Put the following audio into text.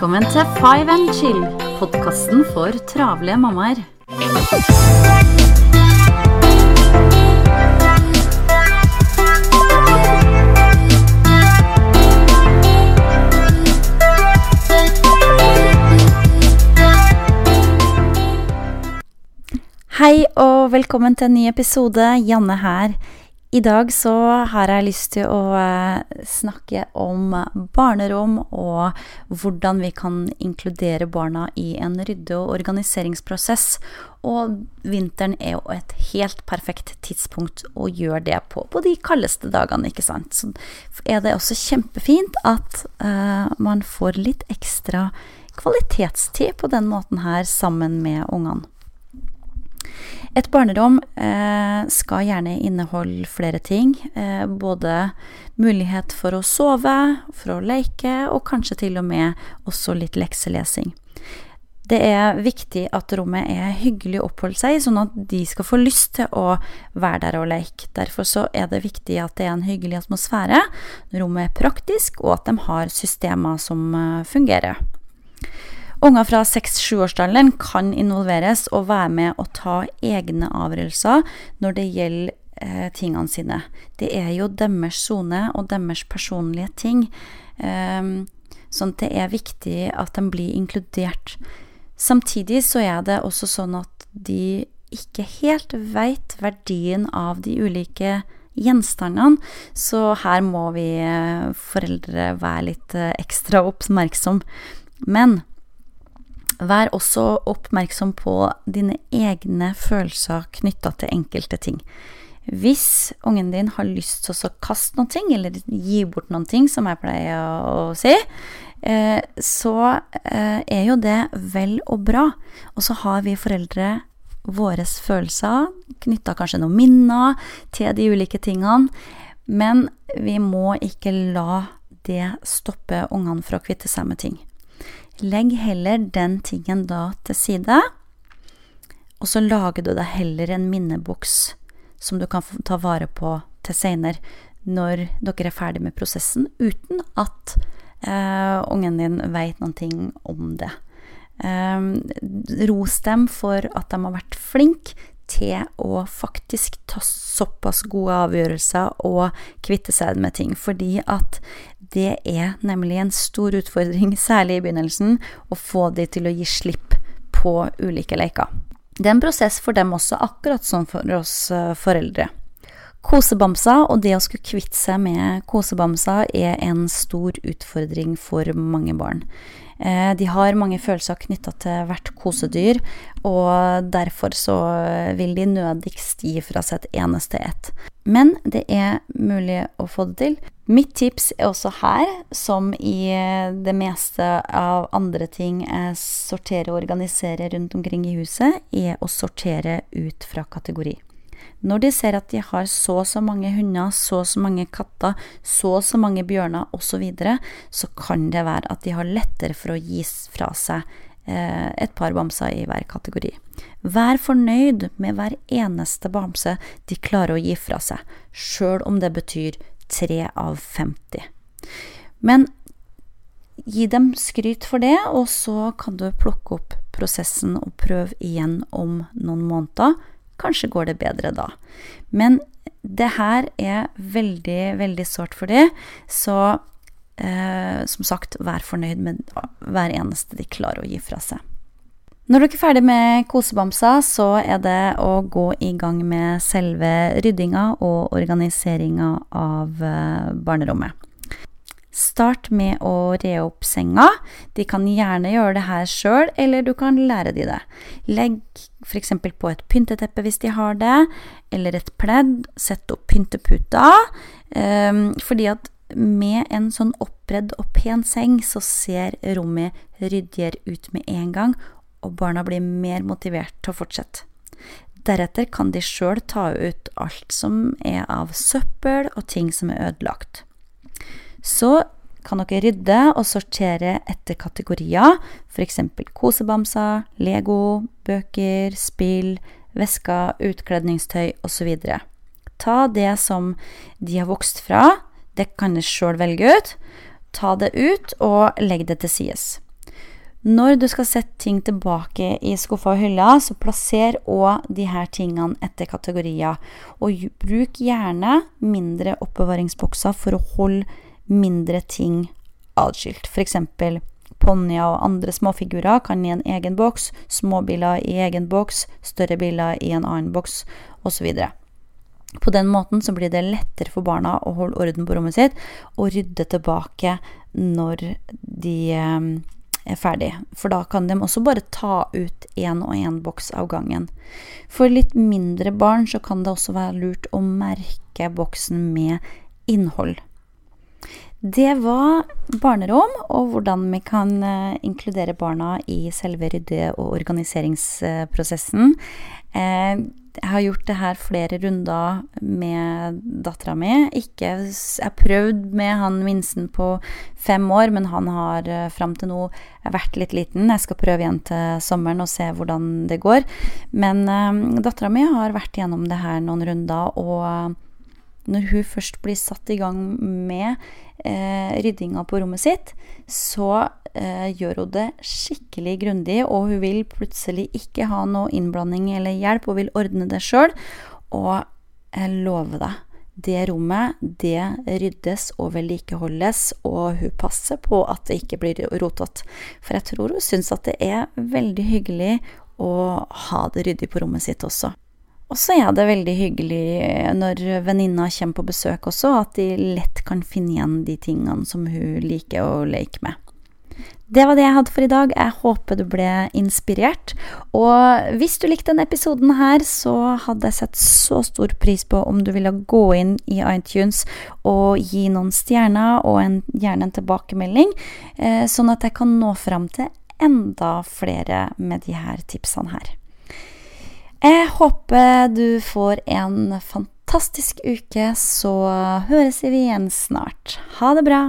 Velkommen til Five and Chill, podkasten for travle mammaer. Hei og velkommen til en ny episode. Janne her. I dag så har jeg lyst til å eh, snakke om barnerom og hvordan vi kan inkludere barna i en rydde- og organiseringsprosess. Og vinteren er jo et helt perfekt tidspunkt å gjøre det på, på de kaldeste dagene, ikke sant. Så er det også kjempefint at uh, man får litt ekstra kvalitetstid på den måten her sammen med ungene. Et barnerom eh, skal gjerne inneholde flere ting. Eh, både mulighet for å sove, for å leke, og kanskje til og med også litt lekselesing. Det er viktig at rommet er hyggelig å oppholde seg i, sånn at de skal få lyst til å være der og leke. Derfor så er det viktig at det er en hyggelig atmosfære, rommet er praktisk, og at de har systemer som eh, fungerer. Unger fra 6-7-årsalderen kan involveres og være med å ta egne avgjørelser når det gjelder eh, tingene sine. Det er jo deres sone og deres personlige ting. Eh, sånn at det er viktig at de blir inkludert. Samtidig så er det også sånn at de ikke helt veit verdien av de ulike gjenstandene, så her må vi eh, foreldre være litt eh, ekstra oppmerksom. Men Vær også oppmerksom på dine egne følelser knytta til enkelte ting. Hvis ungen din har lyst til å kaste noen ting, eller gi bort noen ting, som jeg pleier å si, eh, så eh, er jo det vel og bra. Og så har vi foreldre våre følelser, knytta kanskje noen minner til de ulike tingene. Men vi må ikke la det stoppe ungene fra å kvitte seg med ting. Legg heller den tingen da til side, og så lager du deg heller en minneboks som du kan ta vare på til seinere, når dere er ferdig med prosessen, uten at eh, ungen din veit noe om det. Eh, ros dem for at de har vært flinke til å faktisk ta såpass gode avgjørelser og kvitte seg med ting, fordi at det er nemlig en stor utfordring, særlig i begynnelsen, å få de til å gi slipp på ulike leker. Det er en prosess for dem også, akkurat som for oss eh, foreldre. Kosebamser og det å skulle kvitte seg med kosebamser er en stor utfordring for mange barn. Eh, de har mange følelser knytta til hvert kosedyr, og derfor så vil de nødigst gi fra seg et eneste ett. Men det er mulig å få det til. Mitt tips er også her, som i det meste av andre ting jeg sorterer og organiserer rundt omkring i huset, er å sortere ut fra kategori. Når de ser at de har så og så mange hunder, så og så mange katter, så og så mange bjørner osv., så, videre, så kan det være at de har lettere for å gi fra seg eh, et par bamser i hver kategori. Vær fornøyd med hver eneste bamse de klarer å gi fra seg, sjøl om det betyr 3 av 50. Men gi dem skryt for det, og så kan du plukke opp prosessen og prøve igjen om noen måneder Kanskje går det bedre da. Men det her er veldig, veldig sårt for dem, så eh, som sagt, vær fornøyd med hver eneste de klarer å gi fra seg. Når dere er ferdig med kosebamsa, så er det å gå i gang med selve ryddinga og organiseringa av eh, barnerommet. Start med å re opp senga. De kan gjerne gjøre det her sjøl, eller du kan lære de det. Legg f.eks. på et pynteteppe hvis de har det, eller et pledd. Sett opp pynteputa. Um, fordi at med en sånn oppredd og pen seng, så ser rommet ryddigere ut med en gang, og barna blir mer motivert til å fortsette. Deretter kan de sjøl ta ut alt som er av søppel og ting som er ødelagt. Så kan dere rydde og sortere etter kategorier, f.eks. kosebamser, Lego, bøker, spill, vesker, utkledningstøy osv. Ta det som de har vokst fra, det kan dere sjøl velge ut. Ta det ut og legg det til sides. Når du skal sette ting tilbake i skuffa og hylla, så plasser òg de her tingene etter kategorier. Og bruk gjerne mindre oppbevaringsbokser for å holde mindre ting atskilt. F.eks. ponnier og andre småfigurer kan i en egen boks, småbiler i egen boks, større biler i en annen boks, osv. På den måten så blir det lettere for barna å holde orden på rommet sitt og rydde tilbake når de eh, er ferdig. For da kan de også bare ta ut én og én boks av gangen. For litt mindre barn så kan det også være lurt å merke boksen med innhold. Det var barnerom, og hvordan vi kan uh, inkludere barna i selve rydde- og organiseringsprosessen. Uh, jeg har gjort det her flere runder med dattera mi. Ikke, jeg har prøvd med han minsten på fem år, men han har uh, fram til nå vært litt liten. Jeg skal prøve igjen til sommeren og se hvordan det går. Men dattera mi har vært gjennom det her noen runder, og når hun først blir satt i gang med eh, ryddinga på rommet sitt, så eh, gjør hun det skikkelig grundig, og hun vil plutselig ikke ha noe innblanding eller hjelp, og vil ordne det sjøl. Og jeg lover deg, det rommet, det ryddes og vedlikeholdes, og hun passer på at det ikke blir rotete. For jeg tror hun syns at det er veldig hyggelig å ha det ryddig på rommet sitt også. Og så er det veldig hyggelig eh, når venninna kommer på besøk også, at de lett kan finne igjen de tingene som hun liker å leke med. Det var det jeg hadde for i dag. Jeg håper du ble inspirert. Og hvis du likte denne episoden her, så hadde jeg sett så stor pris på om du ville gå inn i iTunes og gi noen stjerner, og en, gjerne en tilbakemelding, eh, sånn at jeg kan nå fram til enda flere med de her tipsene her. Jeg håper du får en fantastisk uke, så høres vi igjen snart. Ha det bra!